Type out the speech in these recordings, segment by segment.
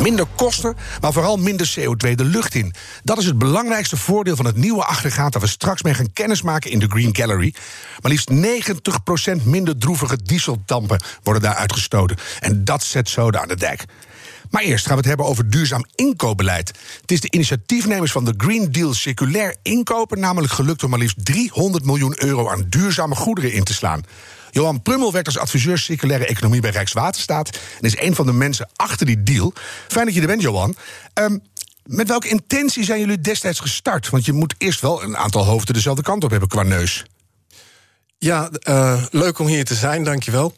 Minder kosten, maar vooral minder CO2 de lucht in. Dat is het belangrijkste voordeel van het nieuwe aggregaat dat we straks mee gaan kennismaken in de Green Gallery. Maar liefst 90% minder droevige dieseldampen worden daar uitgestoten. En dat zet zoden aan de dijk. Maar eerst gaan we het hebben over duurzaam inkoopbeleid. Het is de initiatiefnemers van de Green Deal circulair inkopen namelijk gelukt om maar liefst 300 miljoen euro aan duurzame goederen in te slaan. Johan Prummel werkt als adviseur circulaire economie bij Rijkswaterstaat en is een van de mensen achter die deal. Fijn dat je er bent, Johan. Um, met welke intentie zijn jullie destijds gestart? Want je moet eerst wel een aantal hoofden dezelfde kant op hebben qua neus. Ja, uh, leuk om hier te zijn, dankjewel.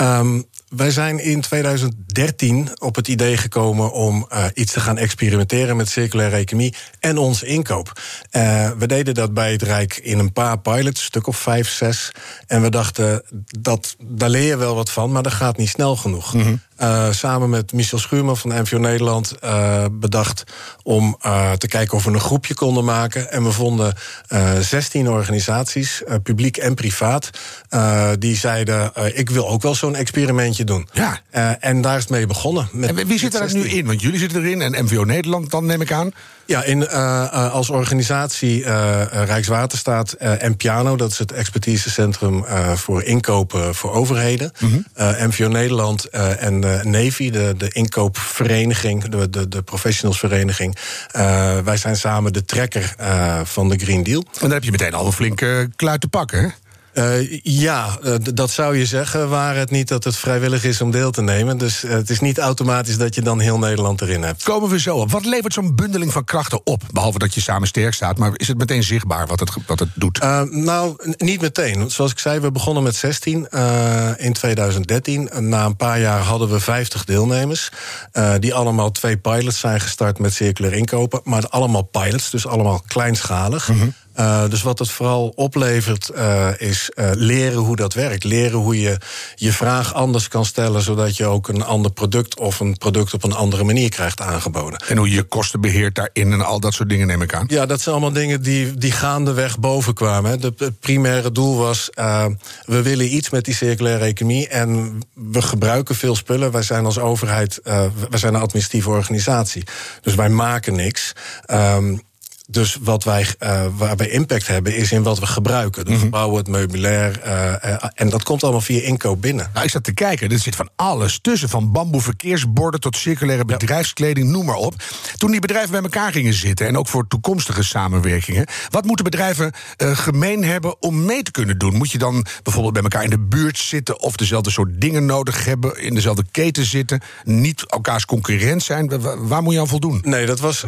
Um, wij zijn in 2013 op het idee gekomen om uh, iets te gaan experimenteren met circulaire economie en onze inkoop. Uh, we deden dat bij het Rijk in een paar pilots, stuk of vijf, zes. En we dachten, dat, daar leer je wel wat van, maar dat gaat niet snel genoeg. -hmm. Uh, samen met Michel Schuurman van NVO Nederland uh, bedacht om uh, te kijken of we een groepje konden maken. En we vonden 16 organisaties, publiek en privaat, die zeiden: Ik wil ook wel zo'n experimentje doen. Ja. en daar is het mee begonnen. Met, en wie zit er nu in? Want jullie zitten erin en MVO Nederland, dan neem ik aan. Ja, in, uh, als organisatie uh, Rijkswaterstaat en Piano, dat is het expertisecentrum voor inkopen voor overheden. Mm -hmm. MVO Nederland en Navy, de, de inkoopvereniging, de, de, de professionalsvereniging. wij zijn samen de trekker van de Green Deal. En dan heb je meteen al een flinke kluit te pakken? Uh, ja, uh, dat zou je zeggen, waar het niet dat het vrijwillig is om deel te nemen. Dus uh, het is niet automatisch dat je dan heel Nederland erin hebt. Komen we zo op. Wat levert zo'n bundeling van krachten op? Behalve dat je samen sterk staat, maar is het meteen zichtbaar wat het, wat het doet? nou, niet meteen. Zoals ik zei, we begonnen met 16 in 2013. Na een paar jaar hadden we 50 deelnemers. die allemaal twee pilots zijn gestart met circulair inkopen. Maar allemaal pilots, dus allemaal kleinschalig. Mm -hmm. Uh, dus wat het vooral oplevert uh, is uh, leren hoe dat werkt. Leren hoe je je vraag anders kan stellen, zodat je ook een ander product of een product op een andere manier krijgt aangeboden. En hoe je je kosten beheert daarin en al dat soort dingen neem ik aan. Ja, dat zijn allemaal dingen die, die gaandeweg boven kwamen. Hè. De, het primaire doel was, we willen iets met die circulaire economie en we gebruiken veel spullen. Wij zijn als overheid, wij zijn een administratieve organisatie. Dus wij maken niks. Um, dus wat wij, uh, waar wij impact hebben, is in wat we gebruiken. Dus mm -hmm. bouwen, het meubilair. Uh, uh, en dat komt allemaal via inkoop binnen. Nou, ik zat te kijken, er zit van alles tussen. Van bamboe verkeersborden tot circulaire bedrijfskleding, noem maar op. Toen die bedrijven bij elkaar gingen zitten, en ook voor toekomstige samenwerkingen. Wat moeten bedrijven gemeen hebben om mee te kunnen doen? Moet je dan bijvoorbeeld bij elkaar in de buurt zitten, of dezelfde soort dingen nodig hebben, in dezelfde keten zitten, niet elkaars concurrent zijn? Waar, waar moet je aan voldoen? Nee, dat was.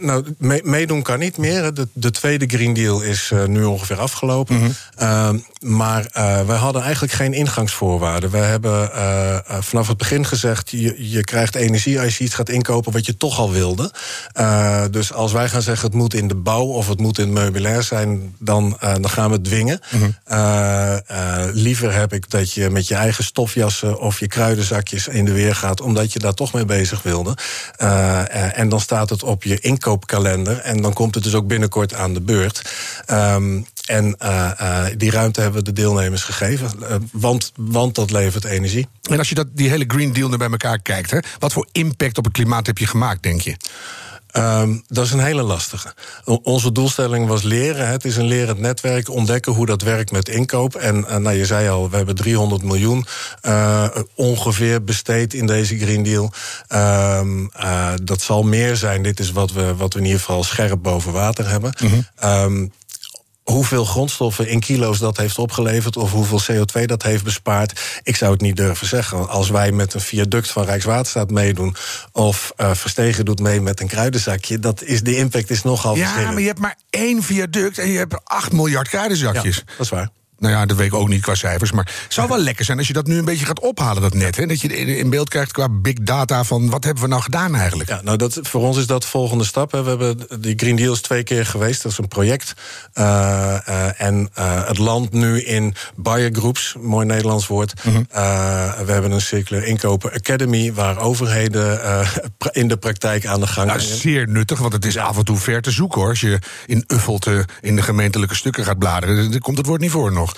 nou, meedoen kan kan niet meer. De, de tweede Green Deal is uh, nu ongeveer afgelopen. Mm -hmm. uh, maar uh, wij hadden eigenlijk geen ingangsvoorwaarden. We hebben uh, vanaf het begin gezegd: je, je krijgt energie als je iets gaat inkopen wat je toch al wilde. dus als wij gaan zeggen: het moet in de bouw of het moet in het meubilair zijn, dan, dan gaan we het dwingen. Mm -hmm. liever heb ik dat je met je eigen stofjassen of je kruidenzakjes in de weer gaat, omdat je daar toch mee bezig wilde. en dan staat het op je inkoopkalender en dan komt het dus ook binnenkort aan de beurt. Um, en uh, uh, die ruimte hebben we de deelnemers gegeven, uh, want, want dat levert energie. En als je dat, die hele Green Deal nu bij elkaar kijkt, hè, wat voor impact op het klimaat heb je gemaakt, denk je? Um, dat is een hele lastige. Onze doelstelling was leren. Het is een lerend netwerk. Ontdekken hoe dat werkt met inkoop. En uh, nou, je zei al, we hebben 300 miljoen uh, ongeveer besteed in deze Green Deal. Um, uh, dat zal meer zijn. Dit is wat we, wat we in ieder geval scherp boven water hebben. Mm -hmm. um, hoeveel grondstoffen in kilo's dat heeft opgeleverd of hoeveel CO2 dat heeft bespaard, ik zou het niet durven zeggen. Als wij met een viaduct van Rijkswaterstaat meedoen of uh, Verstegen doet mee met een kruidenzakje, dat is, de impact is nogal Ja, maar je hebt maar één viaduct en je hebt 8 miljard kruidenzakjes. Ja, dat is waar. Nou ja, dat weet ik ook niet qua cijfers. Maar het zou wel lekker zijn als je dat nu een beetje gaat ophalen, dat net. Hè? Dat je in beeld krijgt qua big data van wat hebben we nou gedaan eigenlijk. Ja, nou dat, voor ons is dat de volgende stap. Hè. We hebben die Green Deal is twee keer geweest. Dat is een project. Uh, uh, en uh, het land nu in buyer groups, mooi Nederlands woord. Mm -hmm. we hebben een circulair inkopen academy... waar overheden in de praktijk aan de gang nou, zijn. Zeer nuttig, want het is af en toe ver te zoeken hoor. Als je in Uffelte in de gemeentelijke stukken gaat bladeren... dan komt het woord niet voor nog.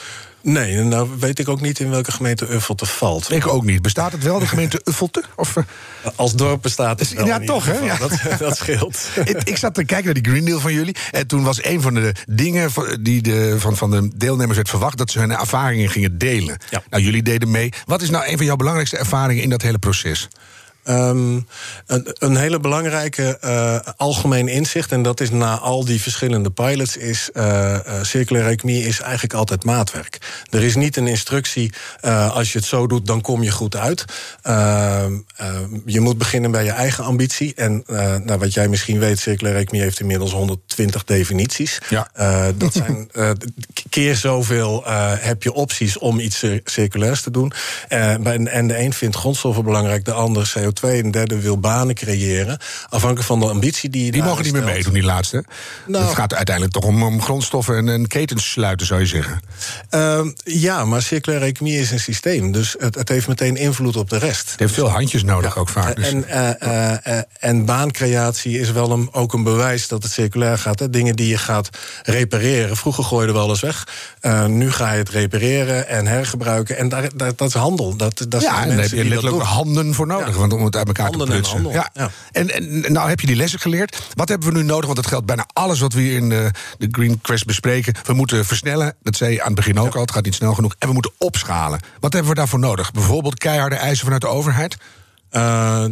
Nee, nou weet ik ook niet in welke gemeente Uffelte valt. Ik ook niet. Bestaat het wel, de gemeente Uffelte? Of, Als dorp bestaat het wel. Ja, toch, hè? Ja. Dat, dat scheelt. ik, ik, zat te kijken naar die Green Deal van jullie. En toen was een van de dingen die de, van, van de deelnemers werd verwacht... dat ze hun ervaringen gingen delen. Ja. Nou, jullie deden mee. Wat is nou een van jouw belangrijkste ervaringen in dat hele proces? Um, een, een, hele belangrijke uh, algemeen inzicht, en dat is na al die verschillende pilots, is uh, uh, circulaire economie is eigenlijk altijd maatwerk. Er is niet een instructie, als je het zo doet, dan kom je goed uit. Ehm, je moet beginnen bij je eigen ambitie. En nou, wat jij misschien weet, circulaire economie heeft inmiddels 120 definities. Ja. dat zijn keer zoveel heb je opties om iets circulairs te doen. en, en de een vindt grondstoffen belangrijk, de ander CO2 twee en derde wil banen creëren. Afhankelijk van de ambitie die je Die mogen niet meer meedoen, die laatste. Nou, het gaat uiteindelijk toch om, om grondstoffen en, en ketens sluiten, zou je zeggen. Uh, ja, maar circulaire economie is een systeem. Dus het, het, heeft meteen invloed op de rest. Het heeft veel handjes nodig ja, ook vaak. Dus. En, uh, uh, en baancreatie is wel een, ook een bewijs dat het circulair gaat. Hè. Dingen die je gaat repareren. Vroeger gooiden we alles weg. nu ga je het repareren en hergebruiken. En daar, daar, dat is handel. Dat, dat ja, en daar heb je letterlijk handen voor nodig. Want om het uit elkaar Handen te prutsen. en handel, ja. ja. En, en nou heb je die lessen geleerd. Wat hebben we nu nodig? Want dat geldt bijna alles wat we hier in de, de Green Quest bespreken. We moeten versnellen. Dat zei je aan het begin ook al. Het gaat niet snel genoeg. En we moeten opschalen. Wat hebben we daarvoor nodig? Bijvoorbeeld keiharde eisen vanuit de overheid? Uh,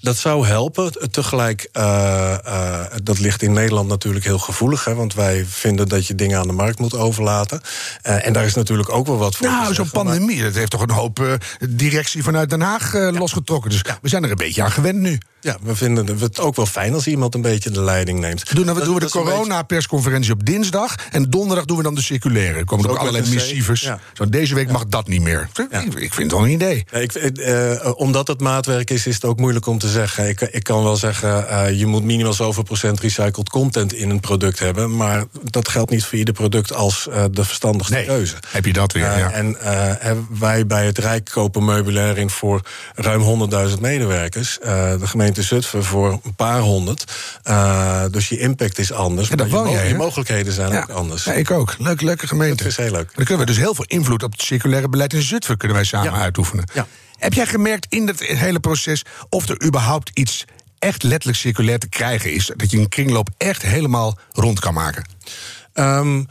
dat zou helpen. Tegelijk, uh, uh, dat ligt in Nederland natuurlijk heel gevoelig. Hè, want wij vinden dat je dingen aan de markt moet overlaten. en daar is natuurlijk ook wel wat voor. Nou, zo'n pandemie, maar... dat heeft toch een hoop directie vanuit Den Haag ja. losgetrokken. Dus ja. we zijn er een beetje aan gewend nu. Ja, we vinden het ook wel fijn als iemand een beetje de leiding neemt. Doen, dan doen we de corona-persconferentie op dinsdag. En donderdag doen we dan de circulaire. Komen er ook allerlei missives. Ja. Zo, deze week mag dat niet meer. Ik vind het wel een idee. ik, omdat het maatwerk is, is het ook moeilijk om te zeggen. Ik, ik kan wel zeggen, uh, je moet minimaal zoveel procent recycled content in een product hebben. Maar dat geldt niet voor ieder product als uh, de verstandigste nee, keuze. Heb je dat weer, ja. En wij bij het Rijk kopen meubilair in voor ruim 100.000 medewerkers. de gemeente Zutphen voor een paar honderd. Dus je impact is anders. Ja, maar je, jij, je mogelijkheden zijn ja. ook anders. Ja, ik ook. Leuk, leuke gemeente. Dat is heel leuk. Dan kunnen we dus heel veel invloed op het circulaire beleid in Zutphen kunnen wij samen uitoefenen. Ja. Heb jij gemerkt in het hele proces of er überhaupt iets echt letterlijk circulair te krijgen is? Dat je een kringloop echt helemaal rond kan maken? Um,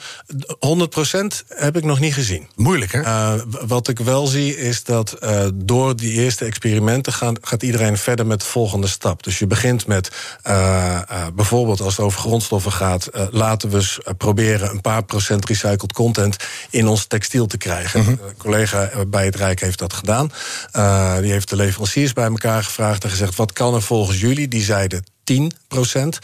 100% heb ik nog niet gezien. Moeilijk, hè? Uh, wat ik wel zie is dat uh, door die eerste experimenten gaan, gaat iedereen verder met de volgende stap. Dus je begint met uh, bijvoorbeeld als het over grondstoffen gaat, laten we eens proberen een paar procent recycled content in ons textiel te krijgen. Mhm. Een collega bij het Rijk heeft dat gedaan. die heeft de leveranciers bij elkaar gevraagd en gezegd: wat kan er volgens jullie? Die zeiden 10 procent.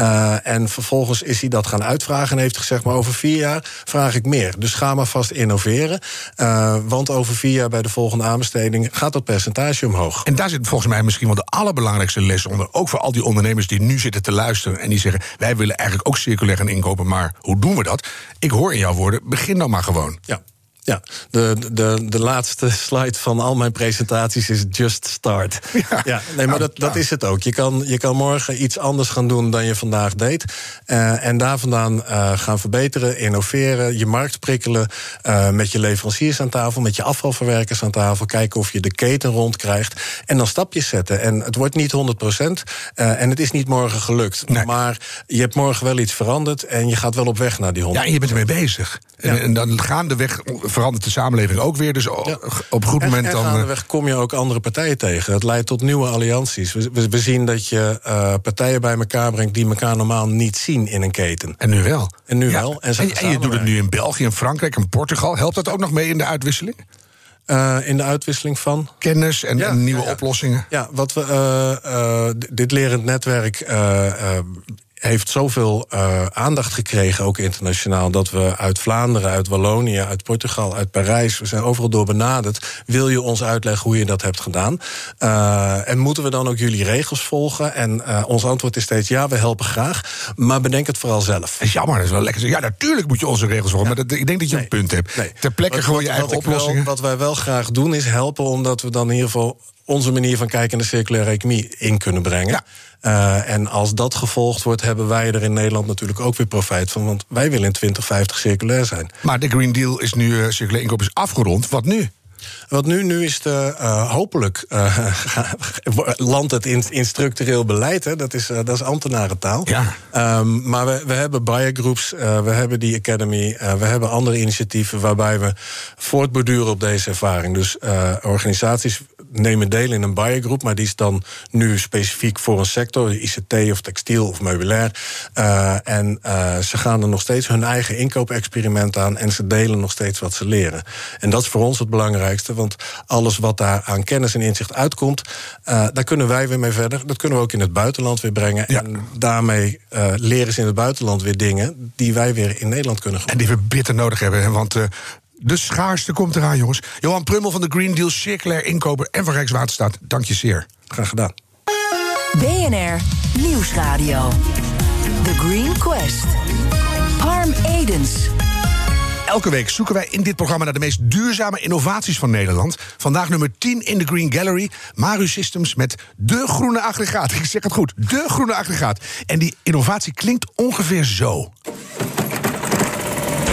Uh, en vervolgens is hij dat gaan uitvragen en heeft gezegd: maar over vier jaar vraag ik meer. Dus ga maar vast innoveren. Uh, want over vier jaar bij de volgende aanbesteding gaat dat percentage omhoog. En daar zit volgens mij misschien wel de allerbelangrijkste les onder. Ook voor al die ondernemers die nu zitten te luisteren en die zeggen: wij willen eigenlijk ook circulair gaan inkopen, maar hoe doen we dat? Ik hoor in jouw woorden: begin dan maar gewoon. Ja. Ja, de, de, de laatste slide van al mijn presentaties is just start. Ja, ja nee, maar dat, dat is het ook. Je kan, je kan morgen iets anders gaan doen dan je vandaag deed. Uh, en daar vandaan uh, gaan verbeteren, innoveren, je markt prikkelen. Uh, met je leveranciers aan tafel, met je afvalverwerkers aan tafel. Kijken of je de keten rondkrijgt. En dan stapjes zetten. En het wordt niet 100 procent. en het is niet morgen gelukt. Nee. Maar je hebt morgen wel iets veranderd. En je gaat wel op weg naar die 100 Ja, en je bent ermee bezig. Ja. En, en dan gaandeweg verandert de samenleving ook weer. Dus op een goed moment en, dan. En gaandeweg kom je ook andere partijen tegen. Het leidt tot nieuwe allianties. We, we, we zien dat je uh, partijen bij elkaar brengt die elkaar normaal niet zien in een keten. En nu wel. En nu Ja. wel. En, je doet het nu in België, in Frankrijk en Portugal. Helpt dat ook nog mee in de uitwisseling? Uh, in de uitwisseling van. Kennis en, Ja, en nieuwe ja, ja. oplossingen. Ja, wat we, uh, uh, dit lerend netwerk. Heeft zoveel uh, aandacht gekregen, ook internationaal, dat we uit Vlaanderen, uit Wallonië, uit Portugal, uit Parijs, we zijn overal door benaderd. Wil je ons uitleggen hoe je dat hebt gedaan? Uh, en moeten we dan ook jullie regels volgen? En uh, ons antwoord is steeds ja, we helpen graag, maar bedenk het vooral zelf. Dat is jammer, dat is wel lekker. Ja, natuurlijk moet je onze regels volgen, ja. maar dat, ik denk dat je nee. een punt hebt. Nee. Ter plekke wat, gewoon je eigen oplossingen. Wel, wat wij wel graag doen is helpen, omdat we dan in ieder geval onze manier van kijken naar de circulaire economie in kunnen brengen. Ja. Uh, en als dat gevolgd wordt, hebben wij er in Nederland natuurlijk ook weer profijt van. Want wij willen in 2050 circulair zijn. Maar de Green Deal is nu, uh, circulair inkoop is afgerond. Wat nu? Wat nu, nu is de, uh, hopelijk uh, landt het in, in, structureel beleid. Hè? Dat, is, uh, dat is ambtenarentaal. Ja. Um, maar we, we hebben buyer groups, we hebben die academy, we hebben andere initiatieven waarbij we voortborduren op deze ervaring. Dus organisaties nemen deel in een buyer group, maar die is dan nu specifiek voor een sector, ICT of textiel of meubilair. en ze gaan er nog steeds hun eigen inkoopexperiment aan en ze delen nog steeds wat ze leren. En dat is voor ons het belangrijkste. Want alles wat daar aan kennis en inzicht uitkomt, uh, daar kunnen wij weer mee verder. Dat kunnen we ook in het buitenland weer brengen. Ja. En daarmee uh, leren ze in het buitenland weer dingen die wij weer in Nederland kunnen gebruiken. En die we bitter nodig hebben. Want uh, de schaarste komt eraan, jongens. Johan Prummel van de Green Deal, circulair inkoper en van Rijkswaterstaat. Dank je zeer. Graag gedaan. BNR Nieuwsradio. The Green Quest. Harm Edens. Elke week zoeken wij in dit programma naar de meest duurzame innovaties van Nederland. Vandaag nummer 10 in de Green Gallery. Maru Systems met de groene aggregaat. Ik zeg het goed, de groene aggregaat. En die innovatie klinkt ongeveer zo.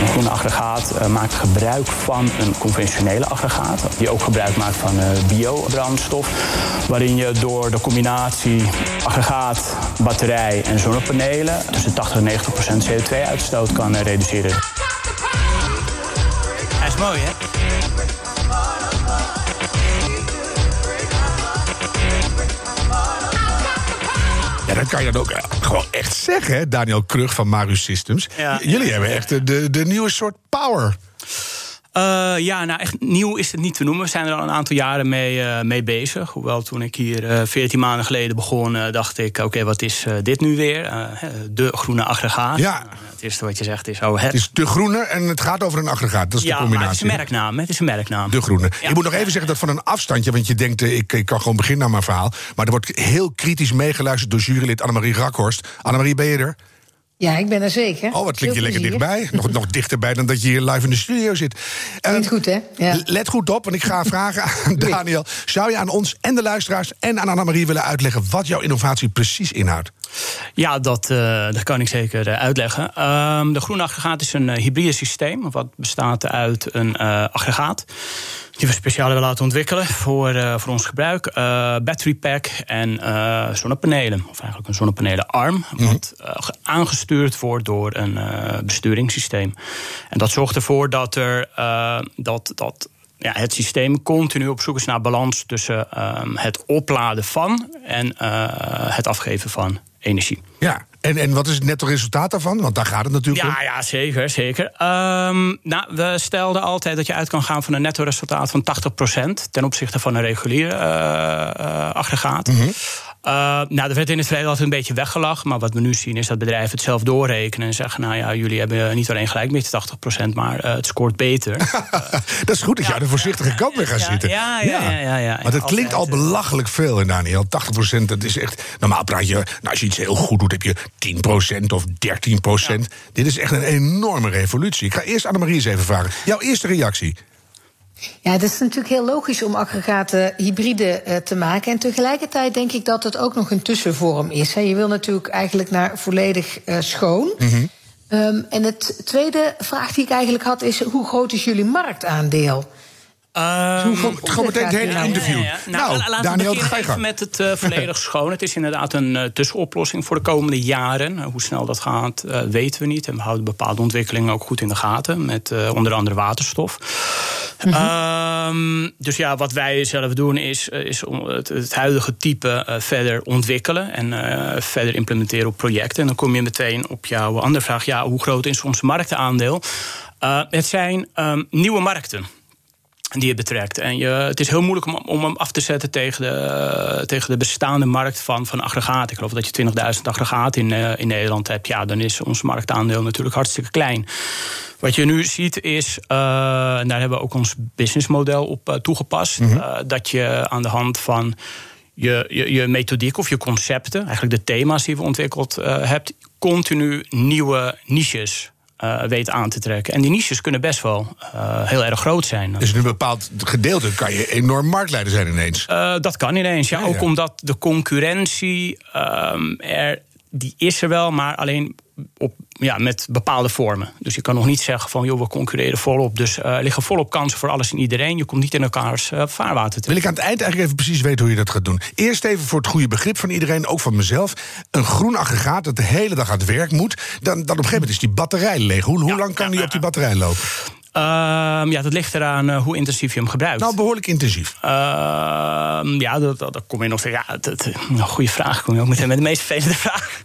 Een groene aggregaat uh, maakt gebruik van een conventionele aggregaat. Die ook gebruik maakt van uh, biobrandstof. Waarin je door de combinatie aggregaat, batterij en zonnepanelen... tussen 80 en 90 procent CO2-uitstoot kan uh, reduceren. Is mooi, hè? Ja, dat kan je dan ook gewoon echt zeggen, hè? Daniel Krug van Marus Systems. Ja. Jullie hebben echt de, de nieuwe soort power. Uh, ja, nou echt nieuw is het niet te noemen. We zijn er al een aantal jaren mee, uh, mee bezig. Hoewel toen ik hier uh, 14 maanden geleden begon, dacht ik: oké, okay, wat is dit nu weer? de groene aggregaat. Ja. het eerste wat je zegt is: oh, het. het is de groene en het gaat over een aggregaat. Dat is ja, de combinatie. Het is een merknaam. Het is een merknaam. De groene. Ja. Je moet nog even zeggen dat van een afstandje, want je denkt: ik, ik kan gewoon beginnen aan mijn verhaal. Maar er wordt heel kritisch meegeluisterd door jurylid Annemarie Rakhorst. Annemarie, ben je er? Ja, ik ben er zeker. Oh, wat klinkt je lekker dichtbij. Nog, nog dichterbij dan dat je hier live in de studio zit. Klinkt uh, goed, hè? Ja. Let goed op, want ik ga vragen aan Daniel. Zou je aan ons en de luisteraars en aan Annemarie willen uitleggen... wat jouw innovatie precies inhoudt? Ja, dat, uh, dat kan ik zeker uh, uitleggen. Uh, de groene aggregaat is een hybride systeem... wat bestaat uit een aggregaat die we speciaal hebben laten ontwikkelen voor, uh, voor ons gebruik. Uh, battery pack en uh, zonnepanelen. Of eigenlijk een zonnepanelenarm. Mm -hmm. Wat aangestuurd wordt door een besturingssysteem. En dat zorgt ervoor dat, er, dat, dat ja, het systeem continu op zoek is naar balans tussen het opladen van en het afgeven van energie. Ja, en, en wat is het netto resultaat daarvan? Want daar gaat het natuurlijk ja, om. Ja, zeker. zeker. Um, nou, we stelden altijd dat je uit kan gaan van een netto resultaat van 80% ten opzichte van een reguliere uh, uh, aggregaat. Mm -hmm. Uh, nou, dat werd in het verleden altijd een beetje weggelachen. Maar wat we nu zien is dat bedrijven het zelf doorrekenen en zeggen: Nou ja, jullie hebben niet alleen gelijk met 80%, maar uh, het scoort beter. dat is goed dat ja, je aan de voorzichtige kant mee gaat ja, zitten. Ja, ja, ja. maar dat klinkt al belachelijk veel, Daniel. 80%, dat is echt. Normaal praat je, nou, als je iets heel goed doet, heb je 10% of 13%. Dit is echt een enorme revolutie. Ik ga eerst Annemarie eens even vragen. Jouw eerste reactie. Ja, het is natuurlijk heel logisch om aggregaten hybride uh, te maken. En tegelijkertijd denk ik dat het ook nog een tussenvorm is. Je wil natuurlijk eigenlijk naar volledig uh, schoon. Mm -hmm. um, en het tweede vraag die ik eigenlijk had is: hoe groot is jullie marktaandeel? Um, het gewoon meteen het hele interview. Ja, ja, ja. Nou, nou, laten Daniel, we beginnen met het uh, volledig schoon. Het is inderdaad een uh, tussenoplossing voor de komende jaren. Uh, hoe snel dat gaat, weten we niet. En we houden bepaalde ontwikkelingen ook goed in de gaten. Met onder andere waterstof. Mm -hmm. um, dus ja, wat wij zelf doen is, is om het, het huidige type verder ontwikkelen. En verder implementeren op projecten. En dan kom je meteen op jouw andere vraag. Ja, hoe groot is ons marktaandeel? het zijn um, nieuwe markten. Die je betrekt. En je, het is heel moeilijk om, om hem af te zetten tegen de, tegen de bestaande markt van, van aggregaten. Ik geloof dat je 20.000 aggregaten in, uh, in Nederland hebt. Ja, dan is ons marktaandeel natuurlijk hartstikke klein. Wat je nu ziet is, uh, en daar hebben we ook ons businessmodel op uh, toegepast, mm -hmm. dat je aan de hand van je, je, je, methodiek of je concepten, eigenlijk de thema's die we ontwikkeld hebt, continu nieuwe niches uh, weet aan te trekken. En die niches kunnen best wel uh, heel erg groot zijn. Dus in een bepaald gedeelte kan je enorm marktleider zijn ineens? Uh, dat kan ineens, ja. ja, ja. Ook omdat de concurrentie um, er die is er wel, maar alleen op, ja, met bepaalde vormen. Dus je kan nog niet zeggen van, joh, we concurreren volop. Dus er uh, liggen volop kansen voor alles en iedereen. Je komt niet in elkaars uh, vaarwater te. Wil ik aan het eind eigenlijk even precies weten hoe je dat gaat doen. Eerst even voor het goede begrip van iedereen, ook van mezelf. Een groen aggregaat dat de hele dag aan het werk moet. Dan, dan op een gegeven moment is die batterij leeg. Hoe, hoe ja, lang kan die op die batterij lopen? Uh, ja, dat ligt eraan uh, hoe intensief je hem gebruikt. Nou, behoorlijk intensief. Uh, ja, dat, dat, dat, kom je nog. Ja, dat, een goede vraag. Kom je ook meteen met de meest vervelende vraag.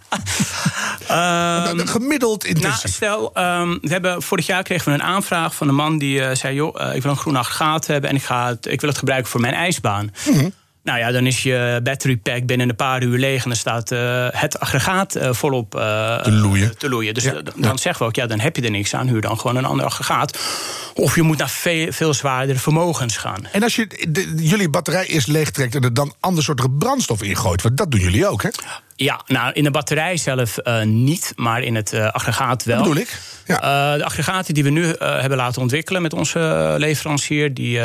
um, gemiddeld intensief. Nou, stel, um, we hebben, vorig jaar kregen we een aanvraag van een man die zei: joh, ik wil een groen aggregaat hebben en ik, ga het, ik wil het gebruiken voor mijn ijsbaan. Mm -hmm. Nou ja, dan is je battery pack binnen een paar uur leeg en dan staat uh, het aggregaat uh, volop uh, te, loeien. te loeien. Dus ja, dan ja. zeggen we ook, ja, dan heb je er niks aan. Huur dan gewoon een ander aggregaat. Of je moet naar veel, veel zwaardere vermogens gaan. En als je de, jullie batterij eerst leegtrekt en er dan ander soort brandstof ingooit, want dat doen jullie ook, hè? Ja, nou in de batterij zelf uh, niet, maar in het uh, aggregaat wel. Dat bedoel ik. Ja. Uh, de aggregaten die we nu hebben laten ontwikkelen met onze leverancier, die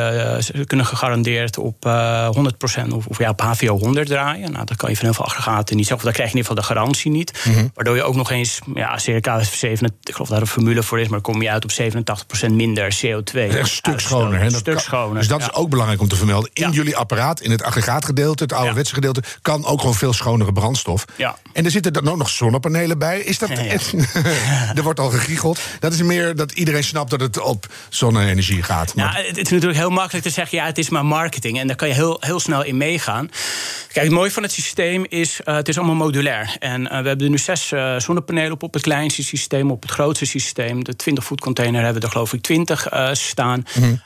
kunnen gegarandeerd op 100% of, of ja, op HVO 100 draaien. Nou, dat kan je van heel veel aggregaten niet zeggen. Of dan krijg je in ieder geval de garantie niet. Mm -hmm. Waardoor je ook nog eens, ja, circa 7, ik geloof dat er een formule voor is, maar kom je uit op 87% minder CO2. Een stuk schoner. Hè? Stuk schoner. Dus dat ja. is ook belangrijk om te vermelden. In ja. jullie apparaat, in het aggregaatgedeelte, het ouderwetse gedeelte, kan ook gewoon veel schonere brandstof. Ja. En er zitten dan ook nog zonnepanelen bij. Is dat. er wordt al gegiegeld. Dat is meer dat iedereen snapt dat het op zonne-energie gaat. Maar... Nou, het is natuurlijk heel makkelijk te zeggen: ja, het is maar marketing. En daar kan je heel, heel snel in meegaan. Kijk, het mooie van het systeem is: uh, het is allemaal modulair. En uh, we hebben er nu zes uh, zonnepanelen op, op het kleinste systeem, op het grootste systeem. De 20-voet container hebben we er, geloof ik, 20 staan. Mm -hmm.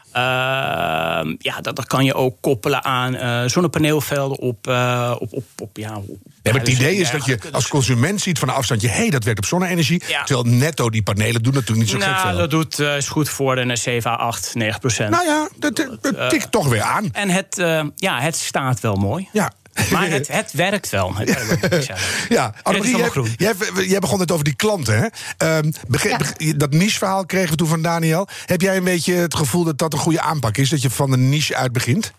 Ja, dat, dat kan je ook koppelen aan zonnepaneelvelden op, op, op, op, ja, op Nee, maar het idee is dat je als consument ziet van een afstandje... hé, hey, dat werkt op zonne-energie. Ja. Terwijl netto die panelen doen natuurlijk niet zo nou, gek veel. dat doet uh, is goed voor een 7, 8, 9 procent. Nou ja, dat, dat, dat uh, tikt toch weer aan. En het, uh, ja, het staat wel mooi. Ja. Maar het, het werkt wel. Het ja, Annemarie, jij, jij, jij, begon het over die klanten. Hè? Um, ja. Dat niche-verhaal kregen we toen van Daniel. Heb jij een beetje het gevoel dat dat een goede aanpak is? Dat je van de niche uit begint?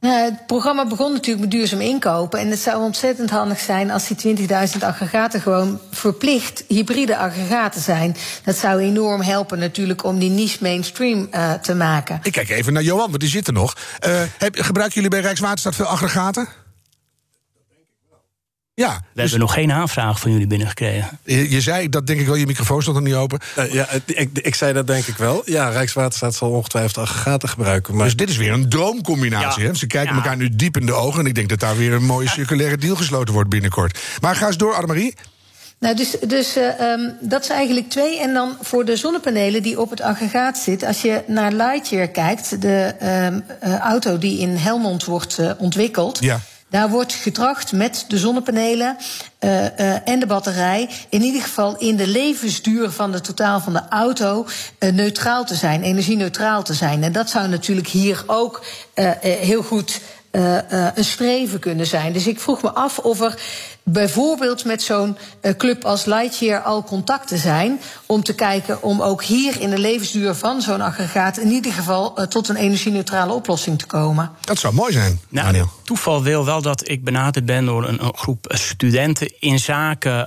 Nou, het programma begon natuurlijk met duurzaam inkopen. En het zou ontzettend handig zijn als die 20.000 aggregaten gewoon verplicht hybride aggregaten zijn. Dat zou enorm helpen natuurlijk om die niche mainstream uh, te maken. Ik kijk even naar Johan, want die zit er nog. Uh, heb, gebruiken jullie bij Rijkswaterstaat veel aggregaten? Ja, we dus, hebben nog geen aanvraag van jullie binnengekregen. Je, je zei, dat denk ik wel, je microfoon stond er niet open. Uh, ja, ik, ik zei dat denk ik wel. Ja, Rijkswaterstaat zal ongetwijfeld aggregaten gebruiken. Maar... Dus dit is weer een droomcombinatie. Ja. Hè? Ze kijken ja. elkaar nu diep in de ogen... en ik denk dat daar weer een mooie circulaire deal gesloten wordt binnenkort. Maar ga eens door, Annemarie. Nou, dus, dus uh, um, dat is eigenlijk twee. En dan voor de zonnepanelen die op het aggregaat zitten. Als je naar Lightyear kijkt, de um, uh, auto die in Helmond wordt uh, ontwikkeld. Ja. Daar wordt getracht met de zonnepanelen uh, uh, en de batterij. in ieder geval in de levensduur van de totaal van de auto. Uh, neutraal te zijn, energie-neutraal te zijn. En dat zou natuurlijk hier ook heel goed. Uh, uh, een streven kunnen zijn. Dus ik vroeg me af of er bijvoorbeeld met zo'n uh, club als Lightyear al contacten zijn. om te kijken om ook hier in de levensduur van zo'n aggregaat. in ieder geval tot een energie-neutrale oplossing te komen. Dat zou mooi zijn. Nou, Daniel. toeval wil wel dat ik benaderd ben door een, een groep studenten in zaken.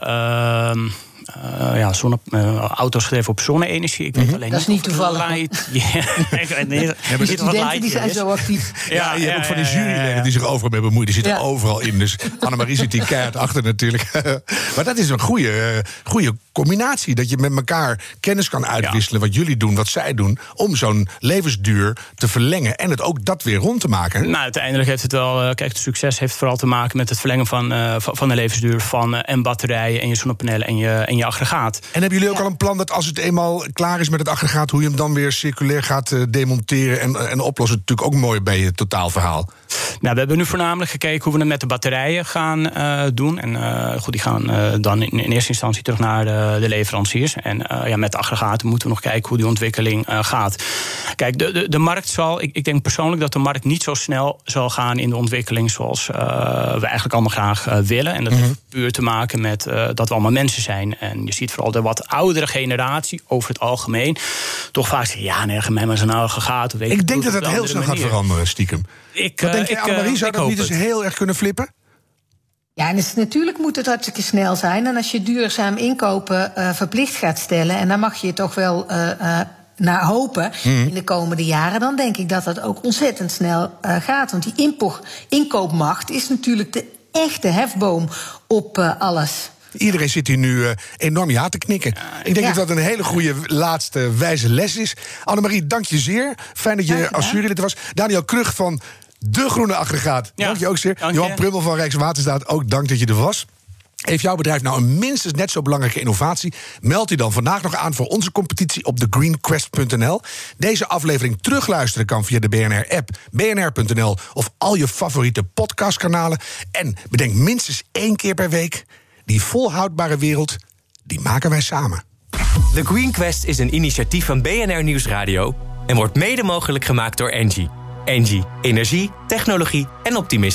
Uh, uh, ja, zonne, uh, auto's gedreven op zonne-energie. Ik weet Mhm. alleen Dat is niet toevallig. Light, yeah. ja, wat studenten light die zijn is. zo actief. Ja, ja, je hebt ook van die juryleden die zich overal mee bemoeien. Die zitten Ja. overal in. Dus Annemarie zit die keihard achter natuurlijk. maar dat is een goede, eh, goede combinatie. Dat je met elkaar kennis kan uitwisselen. Wat jullie doen, wat zij doen. Om zo'n levensduur te verlengen. En het ook dat weer rond te maken. Nou, uiteindelijk heeft het wel. eh, Kijk, het succes heeft vooral te maken met het verlengen van, eh, van de levensduur van eh, en batterijen en je zonnepanelen en je, en in je aggregaat. En hebben jullie ook al een plan dat als het eenmaal klaar is met het aggregaat, hoe je hem dan weer circulair gaat uh, demonteren en, en oplossen? Natuurlijk ook mooi bij je totaalverhaal. Nou, we hebben nu voornamelijk gekeken hoe we het met de batterijen gaan uh, doen. En uh, goed, die gaan dan in, in, eerste instantie terug naar de, de leveranciers. En ja, met de aggregaten moeten we nog kijken hoe die ontwikkeling gaat. Kijk, de, de, de markt zal, ik, ik, denk persoonlijk dat de markt niet zo snel zal gaan in de ontwikkeling zoals we eigenlijk allemaal graag willen. En dat heeft puur te maken met dat we allemaal mensen zijn. En je ziet vooral de wat oudere generatie over het algemeen toch vaak zeggen: ja, nee, mij maar zo'n gaat. Ik, ik denk dat het heel snel gaat veranderen, stiekem. Ik, Wat denk je, Annemarie, zou dat niet eens heel erg kunnen flippen? Ja, en dus natuurlijk moet het hartstikke snel zijn. En als je duurzaam inkopen uh, verplicht gaat stellen, en dan mag je toch wel uh, uh, naar hopen mm. in de komende jaren, dan denk ik dat dat ook ontzettend snel gaat. Want die inkoopmacht is natuurlijk de echte hefboom op alles. Iedereen zit hier nu enorm ja te knikken. Ik denk dat dat een hele goede laatste wijze les is. Annemarie, dank je zeer. Fijn dat je als jurylid was. Daniel Krug van De Groene Aggregaat. Ja. Dank je ook zeer. Johan Prummel van Rijkswaterstaat, ook dank dat je er was. Heeft jouw bedrijf nou een minstens net zo belangrijke innovatie? Meld je dan vandaag nog aan voor onze competitie op thegreenquest.nl. Deze aflevering terugluisteren kan via de BNR-app, bnr.nl of al je favoriete podcastkanalen. En bedenk minstens één keer per week die volhoudbare wereld, die maken wij samen. The Green Quest is een initiatief van BNR Nieuwsradio en wordt mede mogelijk gemaakt door Engie. Engie, energie, technologie en optimisme.